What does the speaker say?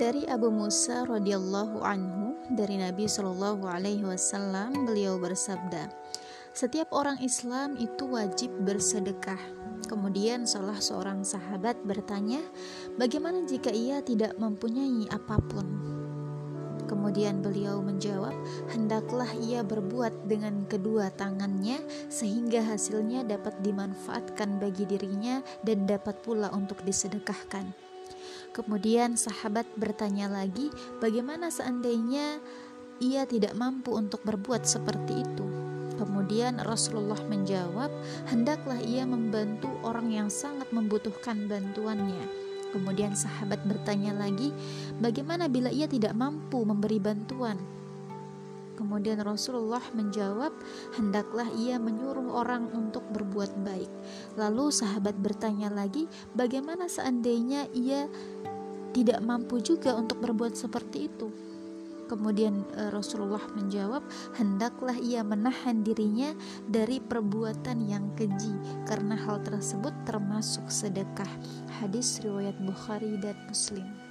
Dari Abu Musa radhiyallahu anhu dari Nabi Shallallahu alaihi wasallam beliau bersabda, "Setiap orang Islam itu wajib bersedekah." Kemudian salah seorang sahabat bertanya, "Bagaimana jika ia tidak mempunyai apa pun?" Kemudian beliau menjawab, "Hendaklah ia berbuat dengan kedua tangannya, sehingga hasilnya dapat dimanfaatkan bagi dirinya dan dapat pula untuk disedekahkan." Kemudian sahabat bertanya lagi, bagaimana seandainya ia tidak mampu untuk berbuat seperti itu? Kemudian Rasulullah menjawab, "Hendaklah ia membantu orang yang sangat membutuhkan bantuannya." Kemudian sahabat bertanya lagi, "Bagaimana bila ia tidak mampu memberi bantuan?" Kemudian Rasulullah menjawab, "Hendaklah ia menyuruh orang untuk berbuat baik." Lalu sahabat bertanya lagi, "Bagaimana seandainya ia tidak mampu juga untuk berbuat seperti itu?" Kemudian eh, Rasulullah menjawab, "Hendaklah ia menahan dirinya dari perbuatan yang keji, karena hal tersebut termasuk sedekah." Hadis riwayat Bukhari dan Muslim.